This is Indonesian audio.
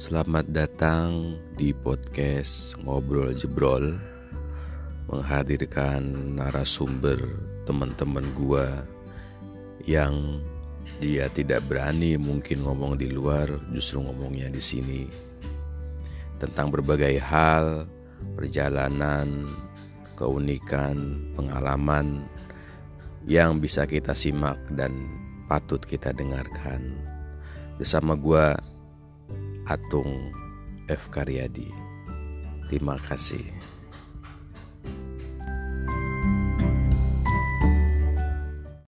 Selamat datang di podcast Ngobrol Jebrol Menghadirkan narasumber teman-teman gua Yang dia tidak berani mungkin ngomong di luar Justru ngomongnya di sini. Tentang berbagai hal Perjalanan Keunikan Pengalaman Yang bisa kita simak dan patut kita dengarkan. Bersama gua Atung F. Karyadi. Terima kasih.